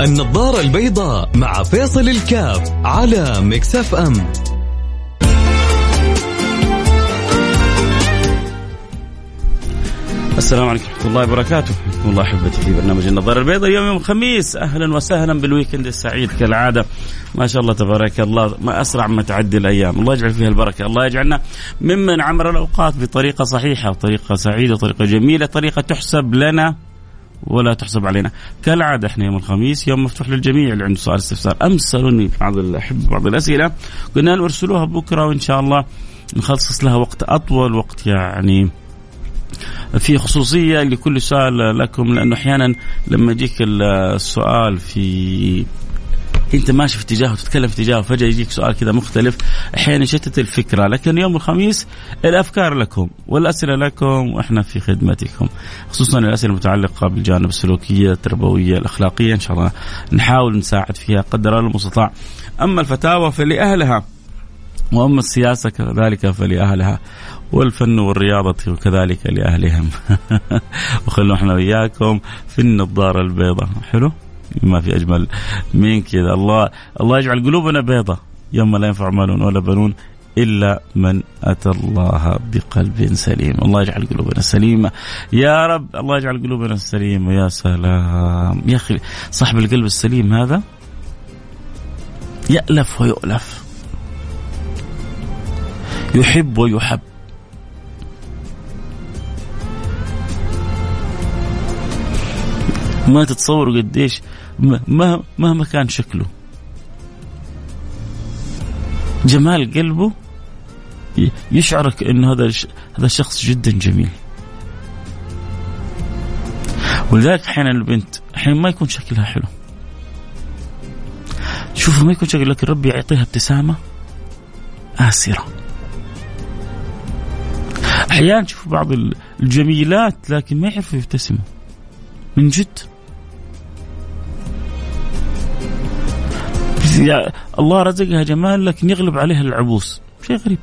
النظارة البيضاء مع فيصل الكاف على ميكس أف أم السلام عليكم ورحمة الله وبركاته، حياكم الله أحبتي في برنامج النظارة البيضاء اليوم يوم الخميس، أهلا وسهلا بال weekend السعيد كالعادة، ما شاء الله تبارك الله ما أسرع ما تعدي الأيام، الله يجعل فيها البركة، الله يجعلنا ممن عمر الأوقات بطريقة صحيحة، طريقة سعيدة، طريقة جميلة، طريقة تحسب لنا ولا تحسب علينا. كالعادة إحنا يوم الخميس يوم مفتوح للجميع اللي عنده سؤال استفسار. أمسلوني بعض الأحبة بعض الأسئلة. قلنا نرسلوها بكرة وإن شاء الله نخصص لها وقت أطول وقت يعني في خصوصية لكل سؤال لكم لأنه أحيانا لما يجيك السؤال في انت ماشي في اتجاه وتتكلم في اتجاه وفجأة يجيك سؤال كذا مختلف أحيانا يشتت الفكرة لكن يوم الخميس الأفكار لكم والأسئلة لكم وإحنا في خدمتكم. خصوصا الأسئلة المتعلقة بالجانب السلوكية التربوية الأخلاقية إن شاء الله نحاول نساعد فيها قدر المستطاع. أما الفتاوى فلأهلها وأما السياسة كذلك فلأهلها والفن والرياضة كذلك لأهلهم. وخلوا إحنا وياكم في النظارة البيضاء. حلو؟ ما في أجمل من كذا. الله الله يجعل قلوبنا بيضاء يوم لا ينفع مال ولا بنون إلا من أتى الله بقلب سليم، الله يجعل قلوبنا سليمة. يا رب الله يجعل قلوبنا سليمة. يا سلام. يا أخي صاحب القلب السليم هذا يألف ويؤلف. يحب ويحب. ما تتصوروا قديش مهما كان شكله. جمال قلبه يشعرك انه هذا هذا الشخص جدا جميل. ولذلك أحيانا البنت أحيانا ما يكون شكلها حلو. شوفوا ما يكون شكل لكن ربي يعطيها ابتسامة آسرة. أحيانا تشوف بعض الجميلات لكن ما يعرفوا يبتسموا من جد. يا الله رزقها جمال لكن يغلب عليها العبوس. شيء غريب.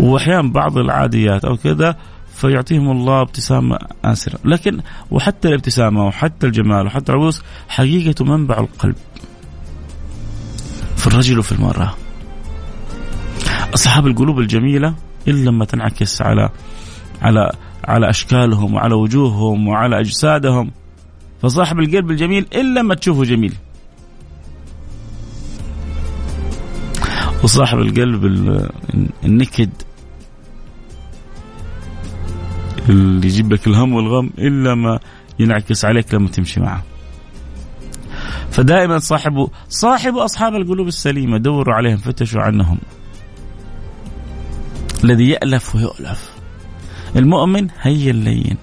واحيانا بعض العاديات أو كذا فيعطيهم الله ابتسامة آسرة. لكن وحتى الابتسامة وحتى الجمال وحتى العبوس حقيقة منبع القلب. في الرجل وفي المرأة. أصحاب القلوب الجميلة إلا لما تنعكس على على على أشكالهم وعلى وجوههم وعلى أجسادهم فصاحب القلب الجميل إلا ما تشوفه جميل. وصاحب القلب النكد اللي يجيب لك الهم والغم إلا ما ينعكس عليك لما تمشي معه. فدائما صاحبوا صاحبوا أصحاب القلوب السليمة دوروا عليهم فتشوا عنهم. الذي يألف ويؤلف. المؤمن هي اللين.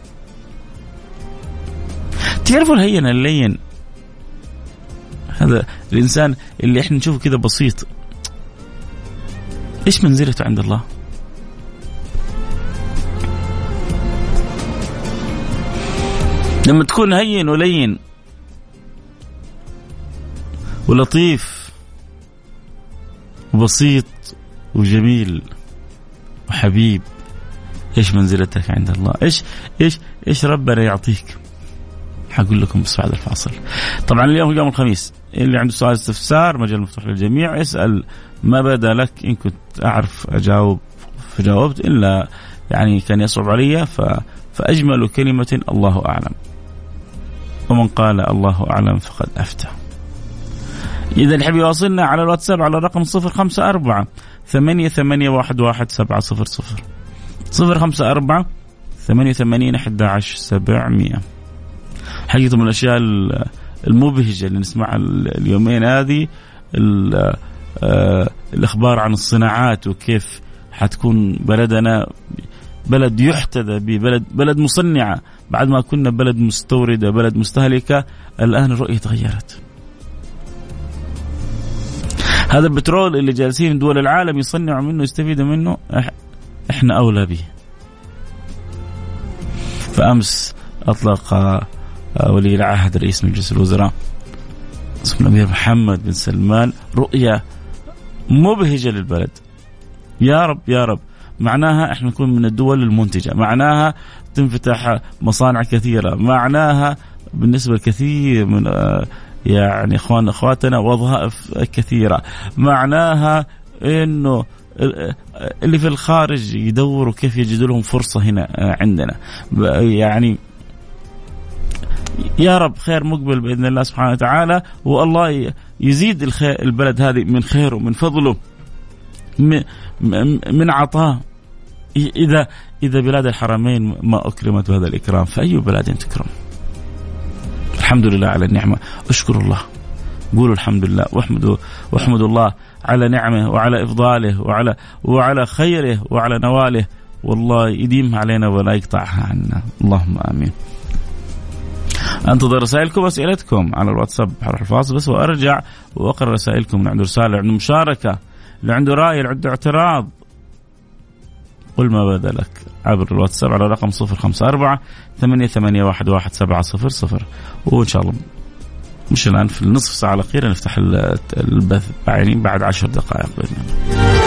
تعرفوا الهين اللين هذا الإنسان اللي إحنا نشوفه كذا بسيط إيش منزلته عند الله؟ لما تكون هين ولين ولطيف وبسيط وجميل وحبيب إيش منزلتك عند الله؟ إيش إيش إيش ربنا يعطيك؟ حقول لكم بس بعد الفاصل. طبعا اليوم يوم الخميس اللي عنده سؤال استفسار مجال مفتوح للجميع اسأل ما بدا لك إن كنت أعرف أجاوب فجاوبت إلا يعني كان يصعب علي ف فأجمل كلمة الله أعلم. ومن قال الله أعلم فقد أفتى. إذا اللي يحب يواصلنا على الواتساب على الرقم 054 ثمانية ثمانية واحد واحد سبعة صفر صفر صفر خمسة أربعة ثمانية ثمانين أحد عشر سبعمية حقيقة من الأشياء المبهجة اللي نسمعها اليومين هذه آه، الإخبار عن الصناعات وكيف حتكون بلدنا بلد يحتذى به بلد بلد مصنعة بعد ما كنا بلد مستوردة بلد مستهلكة الآن الرؤية تغيرت. هذا البترول اللي جالسين دول العالم يصنعوا منه يستفيدوا منه إحنا أولى به. فأمس أطلق آه، ولي العهد رئيس مجلس الوزراء الأمير محمد بن سلمان رؤية مبهجة للبلد. يا رب يا رب. معناها إحنا نكون من الدول المنتجة. معناها تنفتح مصانع كثيرة. معناها بالنسبة لكثير من آه، يعني إخوان إخواتنا وظائف كثيرة. معناها إنه اللي في الخارج يدوروا كيف يجدوا لهم فرصة هنا عندنا. يعني يا رب خير مقبل بإذن الله سبحانه وتعالى والله يزيد الخير البلد هذه من خيره ومن فضله من عطاء. إذا إذا بلاد الحرمين ما أكرمت بهذا الإكرام فأي بلاد تكرم؟ الحمد لله على النعمة. اشكروا الله. قولوا الحمد لله واحمدوا واحمدوا الله على نعمه وعلى إفضاله وعلى وعلى خيره وعلى نواله. والله يديمها علينا ولا يقطعها عنا. اللهم آمين. أنتظر رسائلكم وأسئلتكم على الواتساب حرف الفاصل بس وأرجع وأقرأ رسائلكم. اللي عنده رسالة اللي عنده مشاركة اللي عنده رأي اللي عنده اعتراض. قل ما بدا لك عبر الواتساب على رقم 054 ثمانية ثمانية واحد واحد سبعة صفر صفر. وإن شاء الله مش الآن في النصف ساعة الأخيرة نفتح البث يعني بعد عشر دقائق بإذن الله.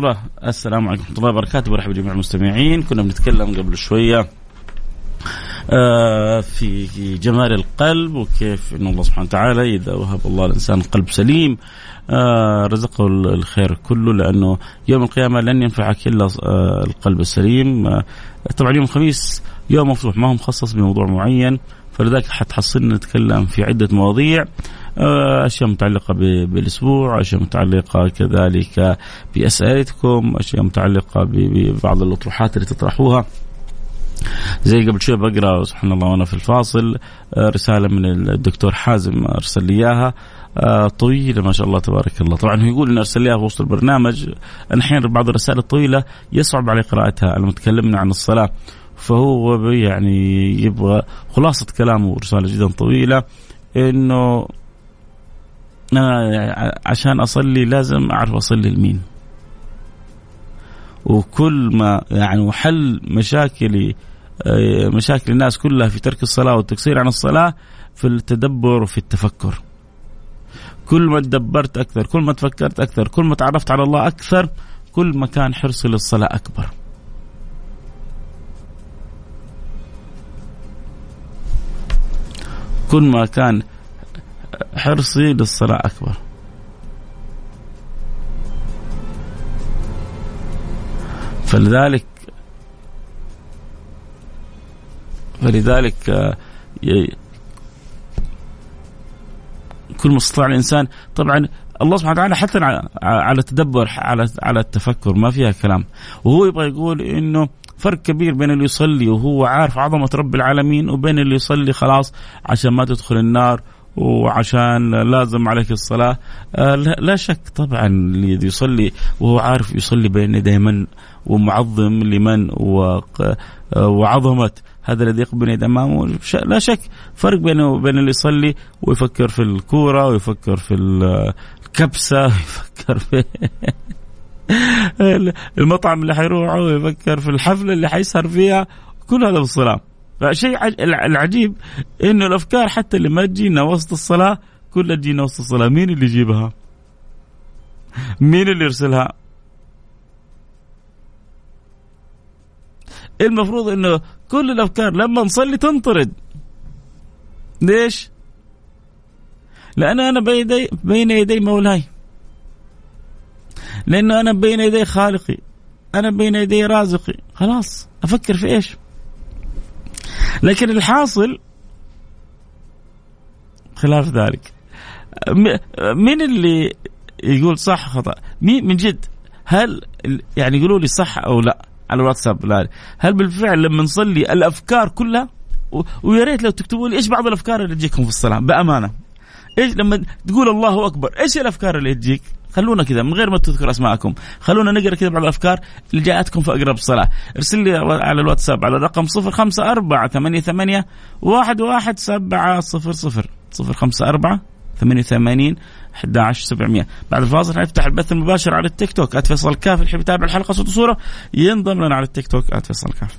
الله السلام عليكم ورحمة الله وبركاته. برحب بجميع المستمعين. كنا بنتكلم قبل شوية آه، في جمال القلب وكيف إن الله سبحانه وتعالى إذا وهب الله الإنسان قلب سليم آه، رزقه الخير كله لأنه يوم القيامة لن ينفعك إلا آه، القلب السليم. طبعا يوم الخميس يوم مفتوح ما هو مخصص بموضوع معين. فلذلك حتحصلنا نتكلم في عدة مواضيع آه، أشياء متعلقة بالأسبوع، أشياء متعلقة كذلك بأسئلتكم، أشياء متعلقة ببعض الأطروحات اللي تطرحوها. زي قبل شوي بقرأ سبحان الله وأنا في الفاصل آه، رسالة من الدكتور حازم أرسل لي إياها. آه، طويلة ما شاء الله تبارك الله. طبعا هو يقول ان أرسل لي في وسط البرنامج. أنا أحيانا بعض الرسائل الطويلة يصعب علي قراءتها. لما تكلمنا عن الصلاة. فهو يعني يبغى خلاصة كلامه رسالة جدا طويلة إنه أنا عشان أصلي لازم أعرف أصلي لمين. وكل ما يعني وحل مشاكلي آه، مشاكل الناس كلها في ترك الصلاة والتقصير عن الصلاة في التدبر وفي التفكر. كل ما تدبرت أكثر كل ما تفكرت أكثر كل ما تعرفت على الله أكثر كل ما كان حرصي للصلاة أكبر. كل ما كان حرصي للصلاة أكبر. فلذلك فلذلك آه، كل ما استطاع الإنسان طبعا الله سبحانه وتعالى حتى على التدبر على على التفكر ما فيها كلام. وهو يبغى يقول إنه فرق كبير بين اللي يصلي وهو عارف عظمة رب العالمين وبين اللي يصلي خلاص عشان ما تدخل النار وعشان لازم عليك الصلاة. آه، لا شك طبعا اللي يصلي وهو عارف يصلي بين يدي من ومعظم لمن آه، وعظمة. هذا الذي يقبل يد امامه لا شك فرق بينه وبين اللي يصلي ويفكر في الكورة ويفكر في الكبسة ويفكر في المطعم اللي حيروحه ويفكر في الحفلة اللي حيسهر فيها كل هذا بالصلاة فشيء العجيب إنه الأفكار حتى اللي ما تجينا وسط الصلاة كلها تجينا وسط الصلاة مين اللي يجيبها؟ مين اللي يرسلها؟ المفروض إنه كل الأفكار لما نصلي تنطرد ليش؟ لأن أنا بين يدي بين يدي مولاي لأنه أنا بين يدي خالقي أنا بين يدي رازقي. خلاص أفكر في إيش؟ لكن الحاصل خلاف ذلك. مين اللي يقول صح خطأ؟ مين من جد هل يعني يقولوا لي صح أو لا على الواتساب؟ لا. هل بالفعل لما نصلي الأفكار كلها ويا ريت لو تكتبوا لي إيش بعض الأفكار اللي تجيكم في الصلاة؟ بأمانة. إيش لما تقول الله أكبر إيش الأفكار اللي تجيك؟ خلونا كذا من غير ما تذكر أسماءكم. خلونا نقرأ كذا بعض الأفكار اللي جاءتكم في أقرب صلاة. ارسل لي على الواتساب على الرقم 054 88 11700 054 88 11700 بعد الفاصل حنفتح البث المباشر على التيك توك. @فيصل كاف اللي يحب يتابع الحلقة صوت وصوره ينضم لنا على التيك توك @فيصل كاف.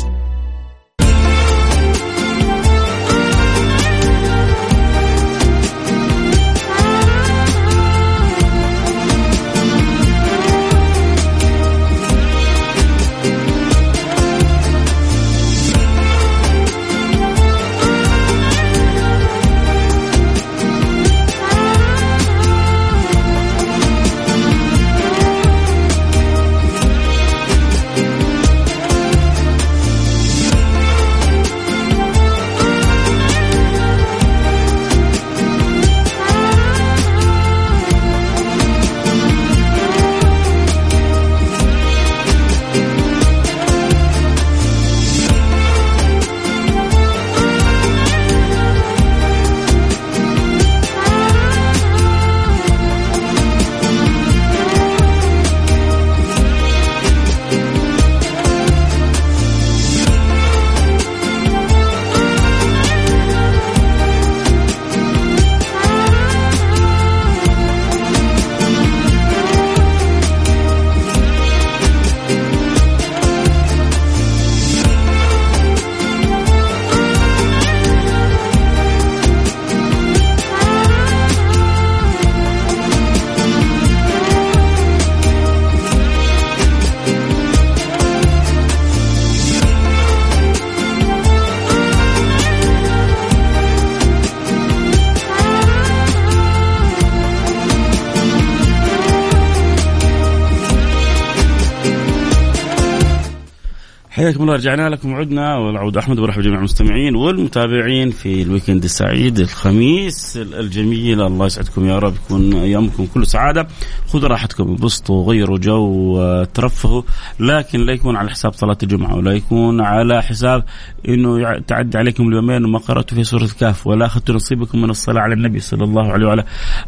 حياكم الله رجعنا لكم وعدنا والعود أحمد وبرحب جميع المستمعين والمتابعين في ال weekend السعيد الخميس الجميل. الله يسعدكم يا رب يكون أيامكم كله سعادة. خذوا راحتكم انبسطوا غيروا جو ترفهوا. لكن لا يكون على حساب صلاة الجمعة ولا يكون على حساب إنه تعدي عليكم اليومين وما قرأتوا في سورة الكهف ولا اخذتوا نصيبكم من الصلاة على النبي صلى الله عليه وعلى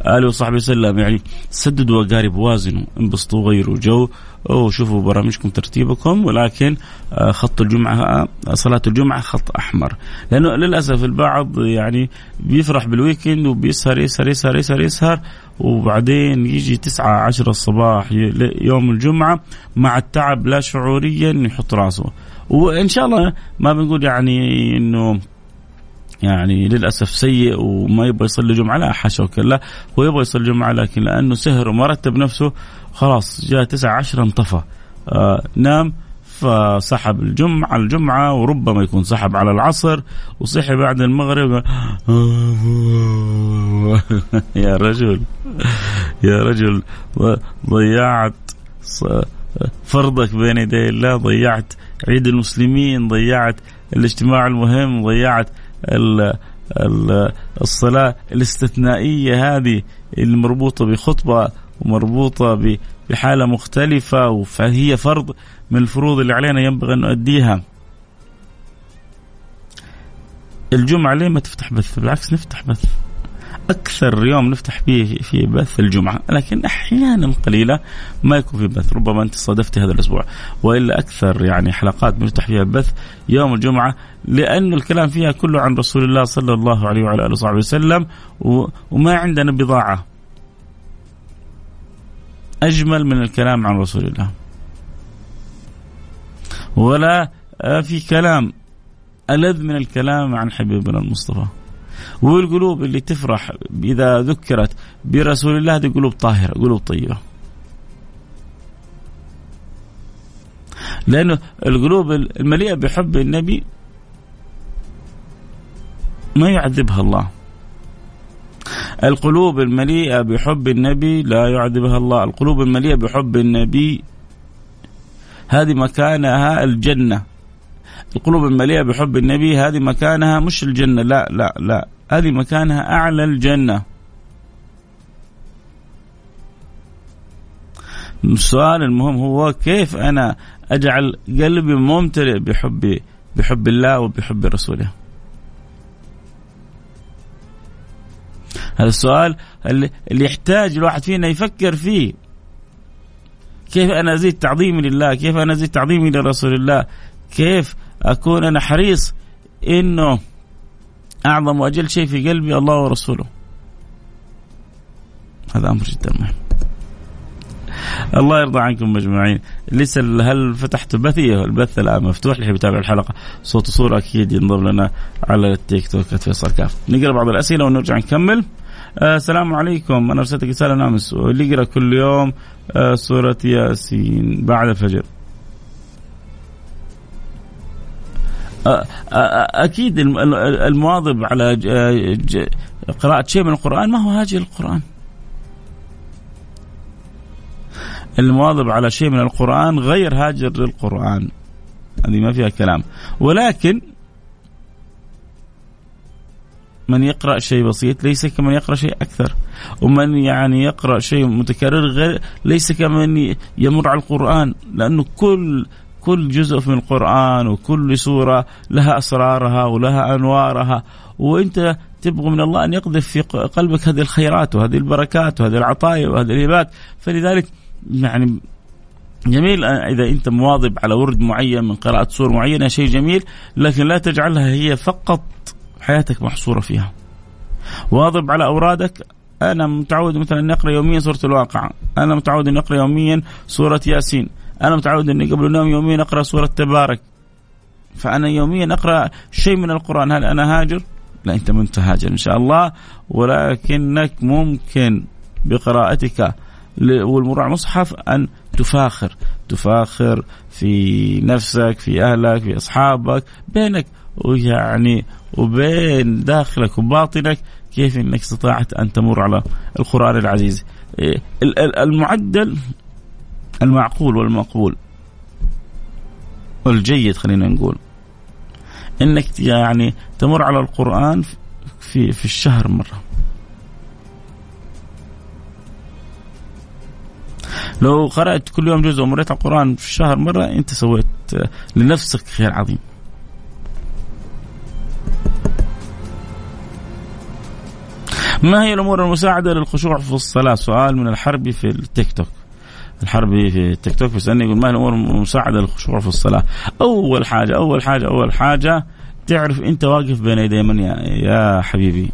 آله وصحبه وسلم. يعني سددوا وقارب وازنوا انبسطوا غيروا جو. وشوفوا برامجكم ترتيبكم ولكن آه، خط الجمعة آه، صلاة الجمعة خط أحمر. لأنه للأسف البعض يعني بيفرح بالويكند وبيسهر يسهر يسهر يسهر يسهر وبعدين يجي تسعة عشرة الصباح يوم الجمعة مع التعب لا شعوريا يحط راسه. وإن شاء الله ما بنقول يعني إنه يعني للأسف سيء وما يبغى يصلي جمعة لا حاشا وكلا هو يبغى يصلي جمعة لكن لأنه سهر وما رتب نفسه خلاص جاء تسعة عشرة انطفى. آه نام فسحب الجمعة الجمعة وربما يكون سحب على العصر وصحي بعد المغرب. يا رجل. يا رجل ضيعت فرضك بين يدي الله ضيعت عيد المسلمين ضيعت الاجتماع المهم ضيعت الصلاة الاستثنائية هذه المربوطة بخطبة ومربوطة بحالة مختلفة فهي فرض من الفروض اللي علينا ينبغي أن نؤديها. الجمعة ليه ما تفتح بث؟ بالعكس نفتح بث. أكثر يوم نفتح فيه في بث الجمعة لكن أحيانا قليلة ما يكون في بث ربما أنت صادفتي هذا الأسبوع. وإلا أكثر يعني حلقات بنفتح فيها بث يوم الجمعة لأن الكلام فيها كله عن رسول الله صلى الله عليه وعلى آله وصحبه وسلم وما عندنا بضاعة. أجمل من الكلام عن رسول الله. ولا في كلام ألذ من الكلام عن حبيبنا المصطفى. والقلوب اللي تفرح إذا ذكرت برسول الله هذه قلوب طاهرة قلوب طيبة. لأنه القلوب المليئة بحب النبي ما يعذبها الله. القلوب المليئة بحب النبي لا يعذبها الله. القلوب المليئة بحب النبي. هذه مكانها الجنة. القلوب المليئة بحب النبي هذه مكانها مش الجنة. لا لا لا. هذه مكانها أعلى الجنة. السؤال المهم هو كيف أنا أجعل قلبي ممتلئ بحب بحب الله وبحب رسوله؟ هذا السؤال اللي يحتاج الواحد فينا يفكر فيه. كيف أنا أزيد تعظيمي لله؟ كيف أنا أزيد تعظيمي لرسول الله؟ كيف أكون أنا حريص إنه أعظم وأجل شيء في قلبي الله ورسوله؟ هذا أمر جدا مهم. الله يرضى عنكم أجمعين. لسه هل فتحت بثي؟ البث الآن مفتوح. اللي يتابع الحلقة صوت وصورة أكيد ينضم لنا على التيك توك. فيصل كاف. نقرأ بعض الأسئلة ونرجع نكمل. السلام عليكم. أنا ارسلت رسالة امس واللي يقرا كل يوم آه سورة ياسين بعد الفجر. آه، آه، أكيد المواظب على قراءة شيء من القرآن ما هو هاجر القران المواظب على شيء من القرآن غير هاجر للقرآن. هذه ما فيها كلام. ولكن من يقرأ شيء بسيط ليس كمن يقرأ شيء أكثر. ومن يعني يقرأ شيء متكرر غير ليس كمن يمر على القرآن لأنه كل كل جزء من القرآن وكل سورة لها أسرارها ولها أنوارها. وأنت تبغى من الله أن يقذف في قلبك هذه الخيرات وهذه البركات وهذه العطايا وهذه الهبات فلذلك يعني جميل إذا أنت مواظب على ورد معين من قراءة سور معينة شيء جميل لكن لا تجعلها هي فقط حياتك محصورة فيها. واظب على أورادك. أنا متعود مثلا أن أقرأ يوميا سورة الواقعة. أنا متعود أن أقرأ يوميا سورة ياسين. أنا متعود أني قبل النوم يوميا أقرأ سورة تبارك. فأنا يوميا أقرأ شيء من القرآن. هل أنا هاجر؟ لا أنت ما هاجر إن شاء الله. ولكنك ممكن بقراءتك والمرور على المصحف أن تفاخر. تفاخر في نفسك في أهلك في أصحابك بينك. ويعني وبين داخلك وباطنك كيف إنك استطعت أن تمر على القرآن العزيز. إيه، المعدل المعقول والمقبول. والجيد خلينا نقول. إنك يعني تمر على القرآن في في الشهر مرة. لو قرأت كل يوم جزء ومريت على القرآن في الشهر مرة أنت سويت لنفسك خير عظيم. ما هي الأمور المساعدة للخشوع في الصلاة؟ سؤال من الحربي في التيك توك. الحربي في التيك توك بيسألني يقول ما هي الأمور المساعدة للخشوع في الصلاة؟ أول حاجة أول حاجة أول حاجة تعرف أنت واقف بين يدي من يا, يا حبيبي.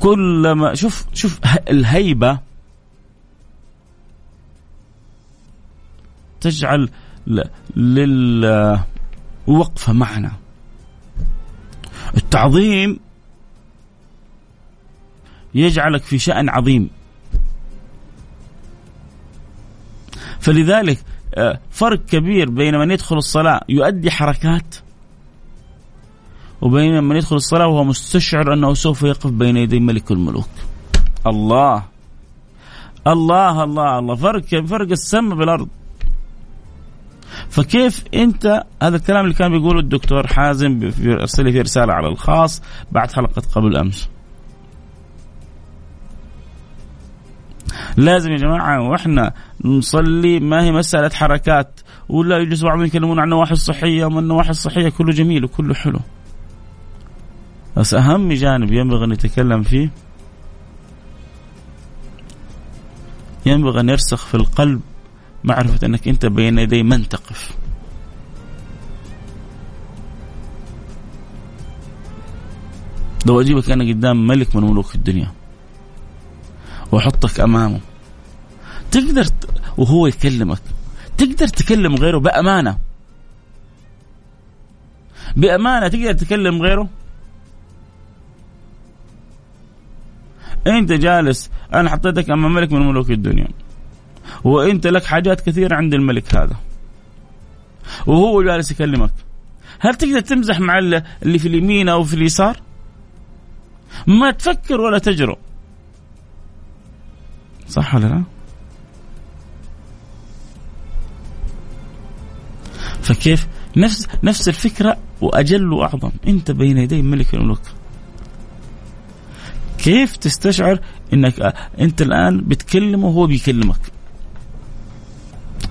كلما شوف شوف الهيبة تجعل للوقفه معنا. التعظيم يجعلك في شأن عظيم. فلذلك آه، فرق كبير بين من يدخل الصلاة يؤدي حركات وبين من يدخل الصلاة وهو مستشعر أنه سوف يقف بين يدي ملك الملوك. الله. الله الله الله. فرق فرق السماء بالأرض. فكيف أنت هذا الكلام اللي كان بيقوله الدكتور حازم ارسل لي في رسالة على الخاص بعد حلقة قبل أمس. لازم يا جماعة وإحنا نصلي ما هي مسألة حركات. ولا يجلسوا بعضهم يتكلمون عن النواحي الصحية وما النواحي الصحية كله جميل وكله حلو. بس أهم جانب ينبغي أن نتكلم فيه ينبغي أن يرسخ في القلب معرفة أنك أنت بين يدي من تقف. لو أجيبك أنا قدام ملك من ملوك الدنيا. واحطك أمامه. تقدر وهو يكلمك. تقدر تكلم غيره بأمانة. بأمانة تقدر تكلم غيره. أنت جالس أنا حطيتك أمام ملك من ملوك الدنيا. وأنت لك حاجات كثيرة عند الملك هذا. وهو جالس يكلمك. هل تقدر تمزح مع اللي في اليمين أو في اليسار؟ ما تفكر ولا تجرؤ. صح ولا لا؟ فكيف؟ نفس نفس الفكرة وأجل وأعظم. أنت بين يدي ملك الملوك. كيف تستشعر إنك أنت الآن بتكلمه وهو بيكلمك؟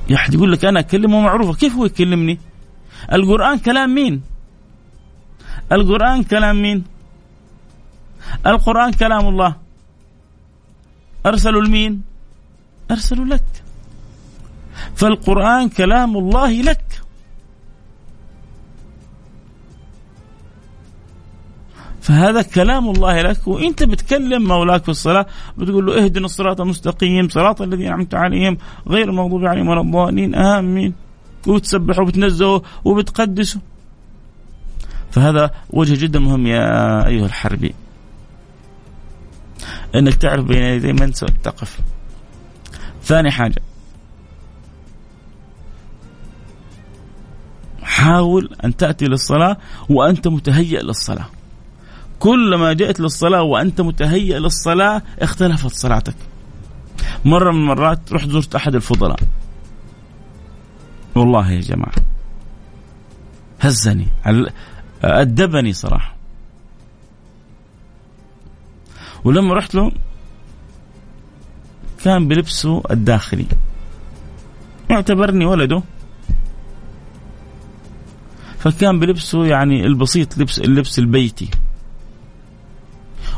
يا أحد يقول لك أنا أكلمه معروفة. كيف هو يكلمني؟ القرآن كلام مين؟ القرآن كلام مين؟ القرآن كلام الله. أرسلوا لمين؟ أرسلوا لك. فالقرآن كلام الله لك. فهذا كلام الله لك. وانت بتكلم مولاك في الصلاة بتقول له اهدنا الصراط المستقيم صراط الذين أنعمت عليهم غير المغضوب عليهم ولا الضالين. آمين. وتسبح وبتنزهه وبتقدسه. فهذا وجه جدا مهم يا أيها الحربي. إنك تعرف بين يدي من ستقف ثاني حاجة. حاول أن تأتي للصلاة وأنت متهيئ للصلاة. كلما جئت للصلاة وأنت متهيئ للصلاة اختلفت صلاتك. مرة من المرات رحت زرت أحد الفضلاء. والله يا جماعة هزني أدبني صراحة. ولما رحت له كان بلبسه الداخلي. يعتبرني ولده. فكان بلبسه يعني البسيط لبس اللبس البيتي.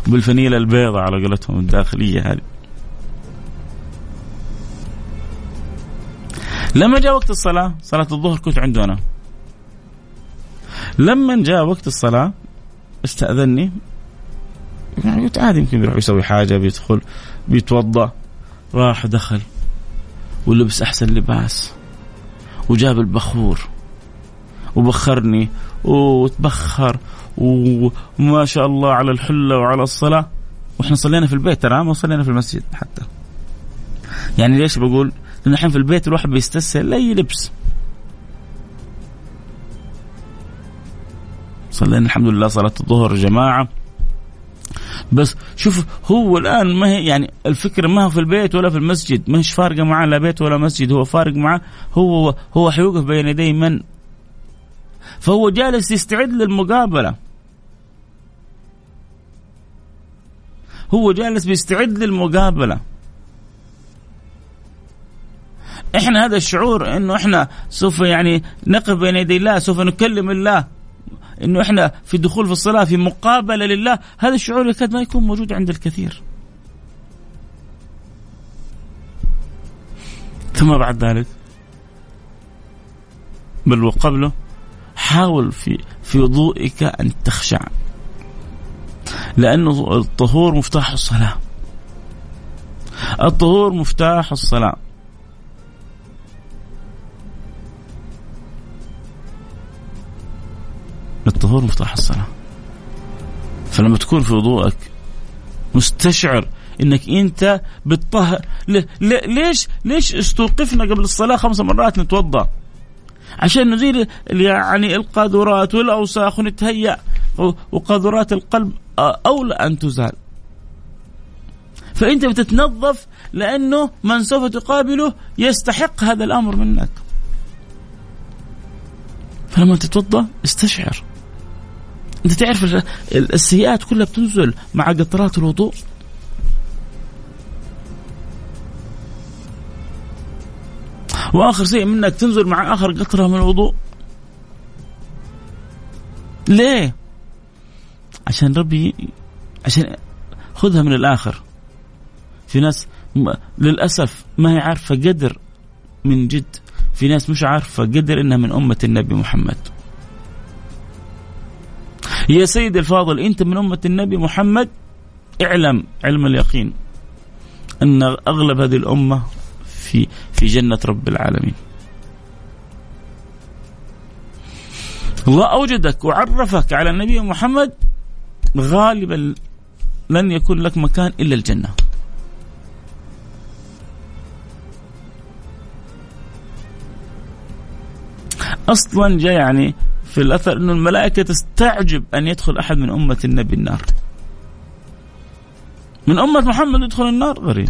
بالفنيله البيضاء على قولتهم الداخلية هذه. لما جاء وقت الصلاة صلاة الظهر كنت عنده أنا. لما جاء وقت الصلاة استأذني يعني عادي يمكن بيروح يسوي حاجة بيدخل بيتوضأ. راح دخل ولبس أحسن لباس وجاب البخور وبخرني وتبخر وما شاء الله على الحلة وعلى الصلاة. وإحنا صلينا في البيت ترى ما صلينا في المسجد حتى. يعني ليش بقول؟ لأن الحين في البيت الواحد بيستسهل اي لبس. صلينا الحمد لله صلاة الظهر جماعة. بس شوف هو الآن ما هي يعني الفكرة ما هو في البيت ولا في المسجد. هيش فارقة معاه لا بيت ولا مسجد. هو فارق معاه هو هو حيوقف بين يدي من؟ فهو جالس يستعد للمقابلة. هو جالس بيستعد للمقابلة. إحنا هذا الشعور إنه إحنا سوف يعني نقف بين يدي الله سوف نكلم الله. إنه إحنا في دخول في الصلاة في مقابلة لله هذا الشعور يكاد ما يكون موجود عند الكثير. ثم بعد ذلك بل وقبله حاول في في وضوئك أن تخشع. لأنه الطهور مفتاح الصلاة. الطهور مفتاح الصلاة. الطهور مفتاح الصلاة فلما تكون في وضوءك مستشعر إنك أنت بتطهر ليش ليش استوقفنا قبل الصلاة خمس مرات نتوضأ عشان نزيل يعني القاذورات والأوساخ ونتهيأ وقاذورات القلب أولى أن تزال. فأنت بتتنظف لأنه من سوف تقابله يستحق هذا الأمر منك. فلما تتوضأ استشعر أنت تعرف السيئات كلها بتنزل مع قطرات الوضوء. وآخر شيء منك تنزل مع آخر قطرة من الوضوء. ليه؟ عشان ربي عشان خذها من الآخر. في ناس للأسف ما هي عارفة قدر من جد. في ناس مش عارفة قدر إنها من أمة النبي محمد. يا سيدي الفاضل أنت من أمة النبي محمد؟ اعلم علم اليقين أن أغلب هذه الأمة في في جنة رب العالمين. الله أوجدك وعرفك على النبي محمد غالبا لن يكون لك مكان إلا الجنة. أصلا جاء يعني في الأثر أن الملائكة تستعجب أن يدخل أحد من أمة النبي النار. من أمة محمد يدخل النار؟ غريب.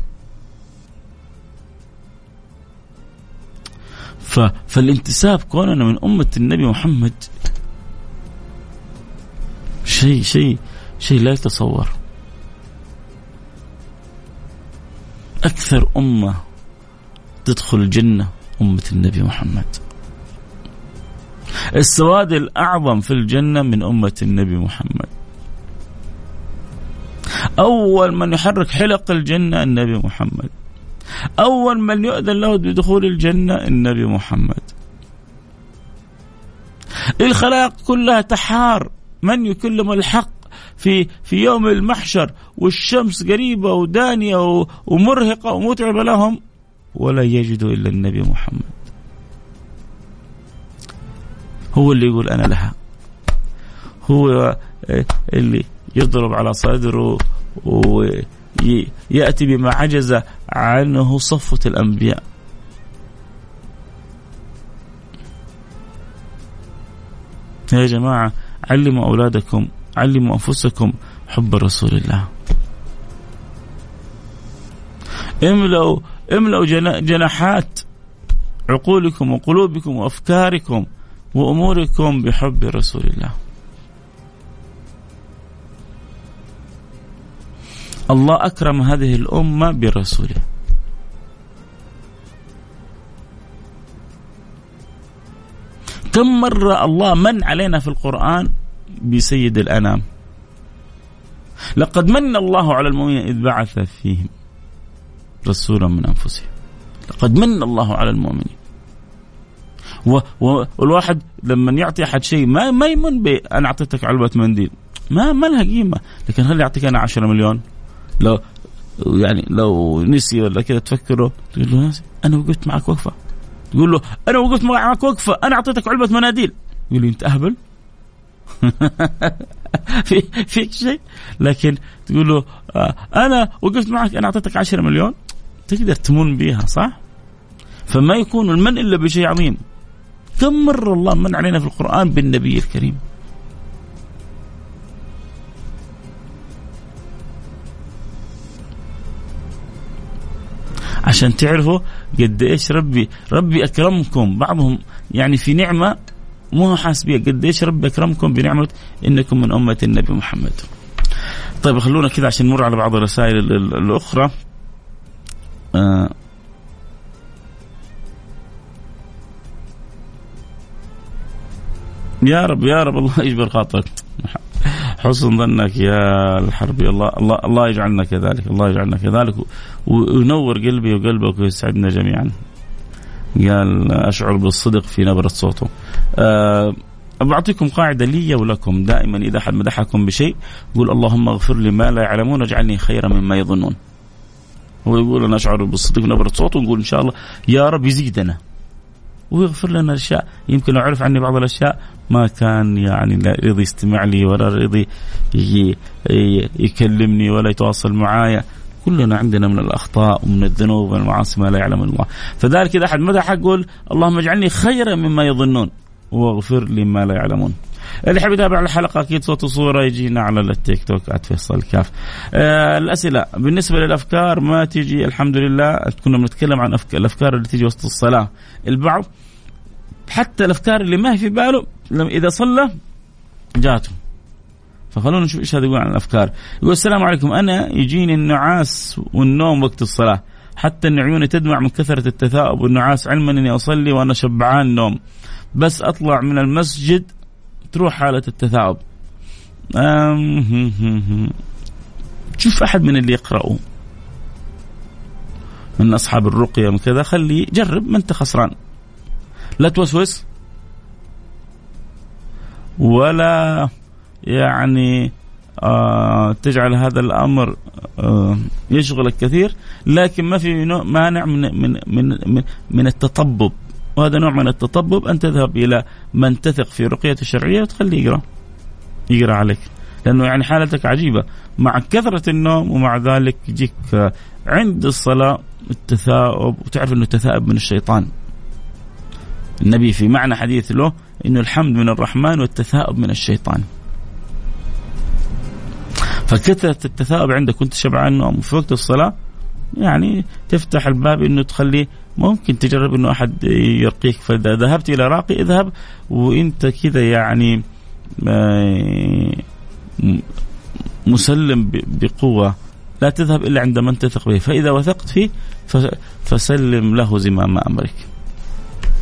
ف... فالانتساب كوننا من أمة النبي محمد شيء شيء شيء لا يتصور. أكثر أمة تدخل الجنة أمة النبي محمد. السواد الأعظم في الجنة من أمة النبي محمد. أول من يحرك حلق الجنة النبي محمد. أول من يؤذن له بدخول الجنة النبي محمد. الخلائق كلها تحار. من يكلم الحق في في يوم المحشر والشمس قريبة ودانية ومرهقة ومتعبة لهم؟ ولا يجدوا إلا النبي محمد. هو اللي يقول أنا لها. هو اللي يضرب على صدره ويأتي بما عجز عنه صفوة الأنبياء. يا جماعة علموا أولادكم علموا أنفسكم حب رسول الله. املأوا املأوا جناحات عقولكم وقلوبكم وأفكاركم وأموركم بحب رسول الله. الله أكرم هذه الأمة برسوله. كم مرة الله من علينا في القرآن؟ بسيد الأنام. لقد من الله على المؤمنين إذ بعث فيهم رسولا من أنفسهم. لقد من الله على المؤمنين. والواحد لما يعطي أحد شيء ما ما يمن أنا أعطيتك علبة منديل. ما ما لها قيمة. لكن هل يعطيك أنا 10 مليون؟ لو يعني لو نسي ولا كذا تفكره تقول له ناسي أنا وقفت معك وقفة. تقول له أنا وقفت معك وقفة أنا أعطيتك علبة مناديل. يقول لي أنت أهبل؟ في فيك شيء؟ لكن تقول له آه أنا وقفت معك أنا أعطيتك 10 مليون؟ تقدر تمن بيها صح؟ فما يكون المن إلا بشيء عظيم. كم مرة الله من علينا في القرآن بالنبي الكريم عشان تعرفوا قد إيش ربي ربي أكرمكم بعضهم يعني في نعمة مو حاسس بها قد إيش ربي أكرمكم بنعمة إنكم من أمة النبي محمد. طيب خلونا كذا عشان نمر على بعض الرسائل الأخرى. آه يا رب يا رب. الله يجبر خاطرك. حسن ظنك يا الحربي الله الله الله يجعلنا كذلك الله يجعلنا كذلك. وينور قلبي وقلبك ويسعدنا جميعا. قال أشعر بالصدق في نبرة صوته. أه بعطيكم قاعدة لي ولكم. دائما إذا أحد مدحكم بشيء قول اللهم اغفر لي ما لا يعلمون واجعلني خيرا مما يظنون. هو يقول أنا أشعر بالصدق في نبرة صوته ونقول إن شاء الله يا رب يزيدنا. ويغفر لنا اشياء يمكن لو عرف عني بعض الأشياء ما كان يعني لا رضي يستمع لي ولا رضي يكلمني ولا يتواصل معايا. كلنا عندنا من الأخطاء ومن الذنوب والمعاصي ما لا يعلم الله. فذلك إذا أحد مدح يقول اللهم اجعلني خيرا مما يظنون واغفر لي ما لا يعلمون. اللي يحب يتابع الحلقة أكيد صوت وصورة يجينا على التيك توك @فيصل كاف. آه الأسئلة. بالنسبة للأفكار ما تيجي الحمد لله. كنا بنتكلم عن الأفكار اللي تيجي وسط الصلاة. البعض حتى الأفكار اللي ما في باله إذا صلى جاته فخلونا نشوف إيش هذا يقول عن الأفكار. يقول السلام عليكم. أنا يجيني النعاس والنوم وقت الصلاة. حتى ان عيوني تدمع من كثرة التثاؤب والنعاس. علما أني أصلي وأنا شبعان نوم. بس أطلع من المسجد تروح حالة التثاؤب. شوف أحد من اللي يقرأوا من أصحاب الرقية من كذا خلي جرب ما أنت خسران. لا توسوس. ولا يعني آه تجعل هذا الأمر آه يشغلك كثير. لكن ما في مانع من من من من, من التطبب. وهذا نوع من التطبب أن تذهب إلى من تثق في رقيته الشرعية وتخليه يقرأ. يقرأ عليك. لأنه يعني حالتك عجيبة. مع كثرة النوم ومع ذلك يجيك عند الصلاة التثاؤب. وتعرف إنه التثاؤب من الشيطان. النبي في معنى حديث له إنه الحمد من الرحمن والتثاؤب من الشيطان. فكثرة التثاؤب عندك وأنت شبعان نوم في وقت الصلاة يعني تفتح الباب إنه تخليه ممكن تجرب إنه أحد يرقيك. فاذا ذهبت إلى راقي اذهب وإنت كذا يعني آه، مسلم بقوة. لا تذهب إلا عند من تثق به. فإذا وثقت فيه فسلم له زمام أمرك.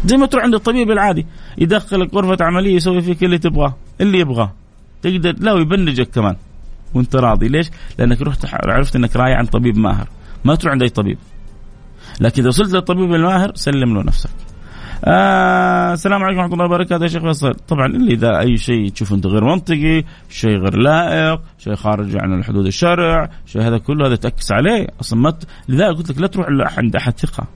زي ما تروح عند الطبيب العادي يدخلك غرفة عملية يسوي فيك اللي تبغاه اللي يبغاه. تقدر لا ويبنجك كمان وإنت راضي. ليش؟ لأنك رحت عرفت إنك رايح عند طبيب ماهر. ما تروح عند أي طبيب. لكن إذا وصلت للطبيب الماهر سلم له نفسك. آه السلام عليكم ورحمة الله وبركاته يا شيخ فيصل. طبعا الا إذا أي شيء تشوف أنت غير منطقي شيء غير لائق شيء خارج عن حدود الشرع شيء هذا كله هذا تأكس عليه. أصلا ما ت... لذلك قلت لك لا تروح عند أحد ثقة.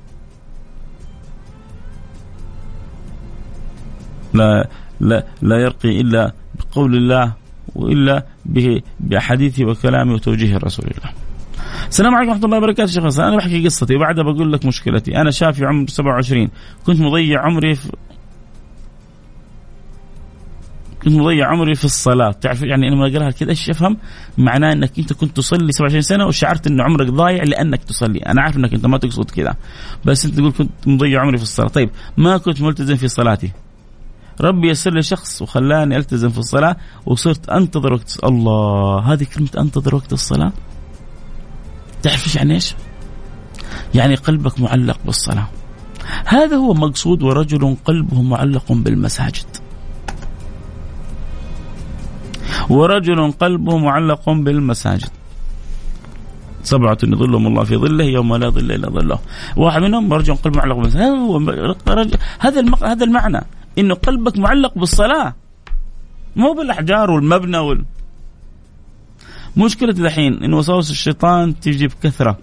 لا لا لا يرقي إلا بقول الله وإلا باحاديث وكلامه وتوجيه رسول الله. السلام عليكم ورحمة الله وبركاته شيخ أنا بحكي قصتي وبعدها بقول لك مشكلتي. أنا شاب في عمر 27 كنت مضيع عمري في كنت مضيع عمري في الصلاة. تعرف يعني لما أقراها كذا إيش أفهم؟ معناه أنك أنت كنت تصلي 27 سنة وشعرت أن عمرك ضايع لأنك تصلي. أنا عارف أنك أنت ما تقصد كذا بس أنت تقول كنت مضيع عمري في الصلاة. طيب ما كنت ملتزم في صلاتي؟ ربي يسر لي شخص وخلاني ألتزم في الصلاة وصرت أنتظر وقت الله هذه كلمة أنتظر وقت الصلاة؟ تعرف إيش يعني إيش؟ يعني قلبك معلق بالصلاة. هذا هو مقصود ورجل قلبه معلق بالمساجد. ورجل قلبه معلق بالمساجد. سبعة يظلهم الله في ظله يوم لا ظل إلا ظله. واحد منهم رجل قلبه معلق بالمساجد. هذا هو هذا هذا المعنى. إنه قلبك معلق بالصلاة. مو بالأحجار والمبنى وال مشكلة الحين انه وساوس الشيطان تيجي بكثرة.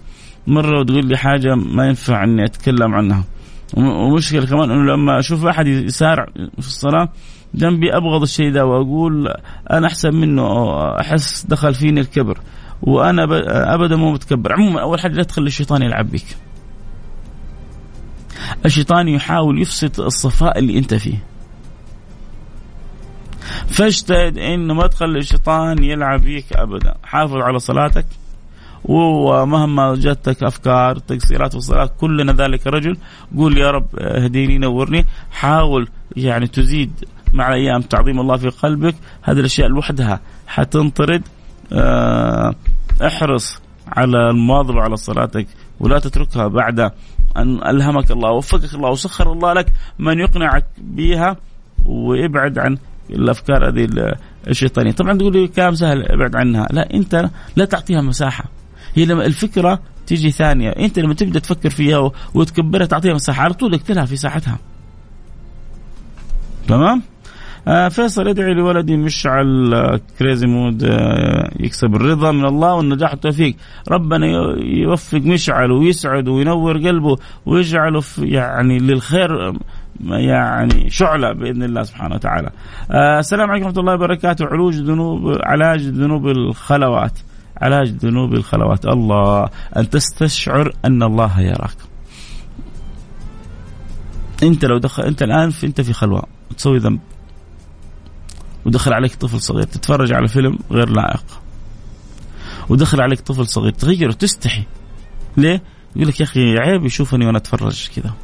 مرة وتقول لي حاجة ما ينفع إني أتكلم عنها. ومشكلة كمان إنه لما أشوف أحد يسارع في الصلاة جنبي أبغض الشيء ده وأقول أنا أحسن منه أحس دخل فيني الكبر. وأنا أبدا مو متكبر. عموما أول حاجة لا تخلي الشيطان يلعب بك الشيطان يحاول يفسد الصفاء اللي أنت فيه. فاجتهد إنه ما تخلي الشيطان يلعب فيك ابدا. حافظ على صلاتك. ومهما جاتك أفكار تقصيرات في الصلاه كلنا ذلك رجل. قول يا رب اهديني نورني. حاول يعني تزيد مع الأيام تعظيم الله في قلبك. هذه الأشياء لوحدها حتنطرد. آه، احرص على المواظبة على صلاتك ولا تتركها بعد أن ألهمك الله وفقك الله وسخر الله لك من يقنعك بها ويبعد عن الأفكار هذه الشيطانية، طبعا تقول لي كلام سهل أبعد عنها، لا أنت لا تعطيها مساحة. هي لما الفكرة تيجي ثانية، أنت لما تبدأ تفكر فيها وتكبرها تعطيها مساحة على طول اقتلها في ساحتها. تمام؟ آه فيصل يدعي لولدي مشعل آه crazy mood آه يكسب الرضا من الله والنجاح والتوفيق ربنا يوفق مشعل ويسعد وينور قلبه ويجعله يعني للخير يعني شعلة بإذن الله سبحانه وتعالى. آه السلام عليكم ورحمة الله وبركاته. علاج ذنوب علاج ذنوب الخلوات. علاج ذنوب الخلوات. الله أن تستشعر أن الله يراك. أنت لو دخل أنت الآن في أنت في خلوة. تسوي ذنب. ودخل عليك طفل صغير. تتفرج على فيلم غير لائق. ودخل عليك طفل صغير. تغيره تستحي ليه؟ يقول لك يا أخي عيب يشوفني وأنا أتفرج كذا.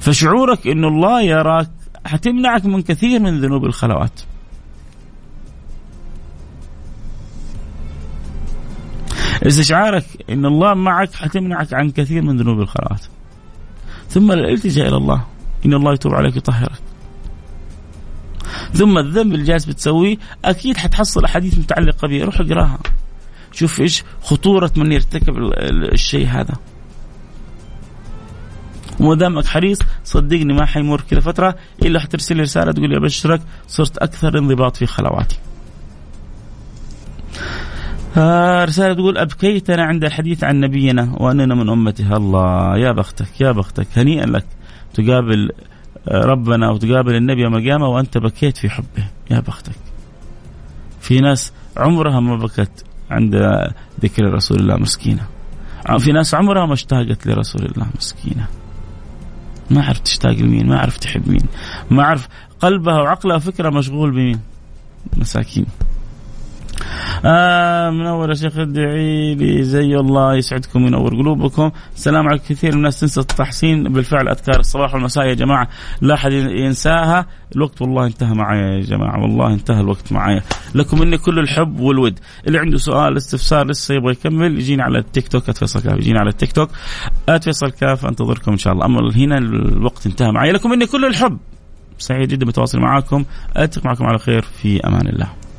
فشعورك انه الله يراك حتمنعك من كثير من ذنوب الخلوات. استشعارك إن الله معك حتمنعك عن كثير من ذنوب الخلوات. ثم الالتجاء إلى الله. إن الله يتوب عليك ويطهرك. ثم الذنب اللي جالس بتسويه أكيد حتحصل أحاديث متعلقة به. روح اقرأها. شوف إيش خطورة من يرتكب الشيء هذا. وما دامك حريص صدقني ما حيمر كذا فترة إلا حترسل لي رسالة تقول لي ابشرك صرت أكثر انضباط في خلواتي. آه رسالة تقول أبكيتنا عند الحديث عن نبينا وأننا من أمته. الله يا بختك يا بختك هنيئا لك. تقابل ربنا وتقابل النبي يوم القيامة وأنت بكيت في حبه. يا بختك. في ناس عمرها ما بكت عند ذكر رسول الله مسكينة. في ناس عمرها ما اشتاقت لرسول الله مسكينة. ما عرف تشتاق لمين ما عرف تحب مين ما عرف قلبها وعقلها وفكرها مشغول بمين؟ مساكين. آه منور يا شيخ ادعي لي زي الله يسعدكم وينور قلوبكم. السلام على كثير من الناس تنسى التحسين بالفعل أذكار الصباح والمساء يا جماعة. لا أحد ينساها. الوقت والله انتهى معايا يا جماعة والله انتهى الوقت معايا. لكم مني كل الحب والود. اللي عنده سؤال استفسار لسه يبغى يكمل يجيني على التيك توك @فيصل كاف يجيني على التيك توك. @فيصل كاف أنتظركم إن شاء الله. أما هنا الوقت انتهى معايا. لكم مني كل الحب. سعيد جدا بتواصل معاكم. التقي معكم على خير. في أمان الله.